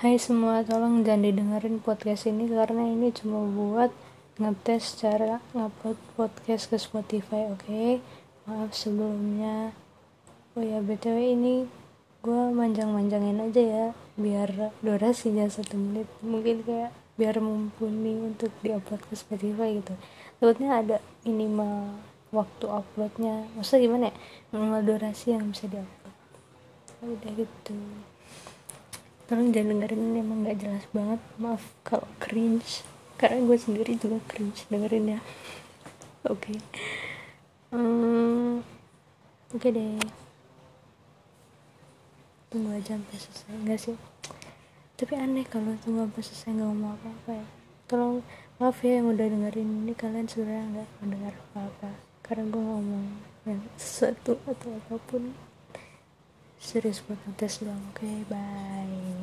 Hai semua, tolong jangan didengerin podcast ini karena ini cuma buat ngetes cara ngupload podcast ke Spotify, oke? Okay? Maaf sebelumnya. Oh ya, btw ini gue manjang-manjangin aja ya, biar durasinya satu menit. Mungkin kayak biar mumpuni untuk diupload ke Spotify gitu. Takutnya ada minimal waktu uploadnya. Maksudnya gimana ya? Minimal durasi yang bisa diupload. Udah gitu tolong jangan dengerin ini emang gak jelas banget. Maaf kalau cringe. Karena gue sendiri juga cringe dengerin ya. Oke. Okay. hmm, oke okay deh. Tunggu aja sampai selesai. Enggak sih? Tapi aneh kalau tunggu sampai selesai nggak ngomong apa-apa ya. Tolong maaf ya yang udah dengerin. Ini kalian sebenarnya nggak mendengar apa-apa. Karena gue ngomong yang sesuatu atau apa pun. Serius buat ngetes doang. Oke okay, bye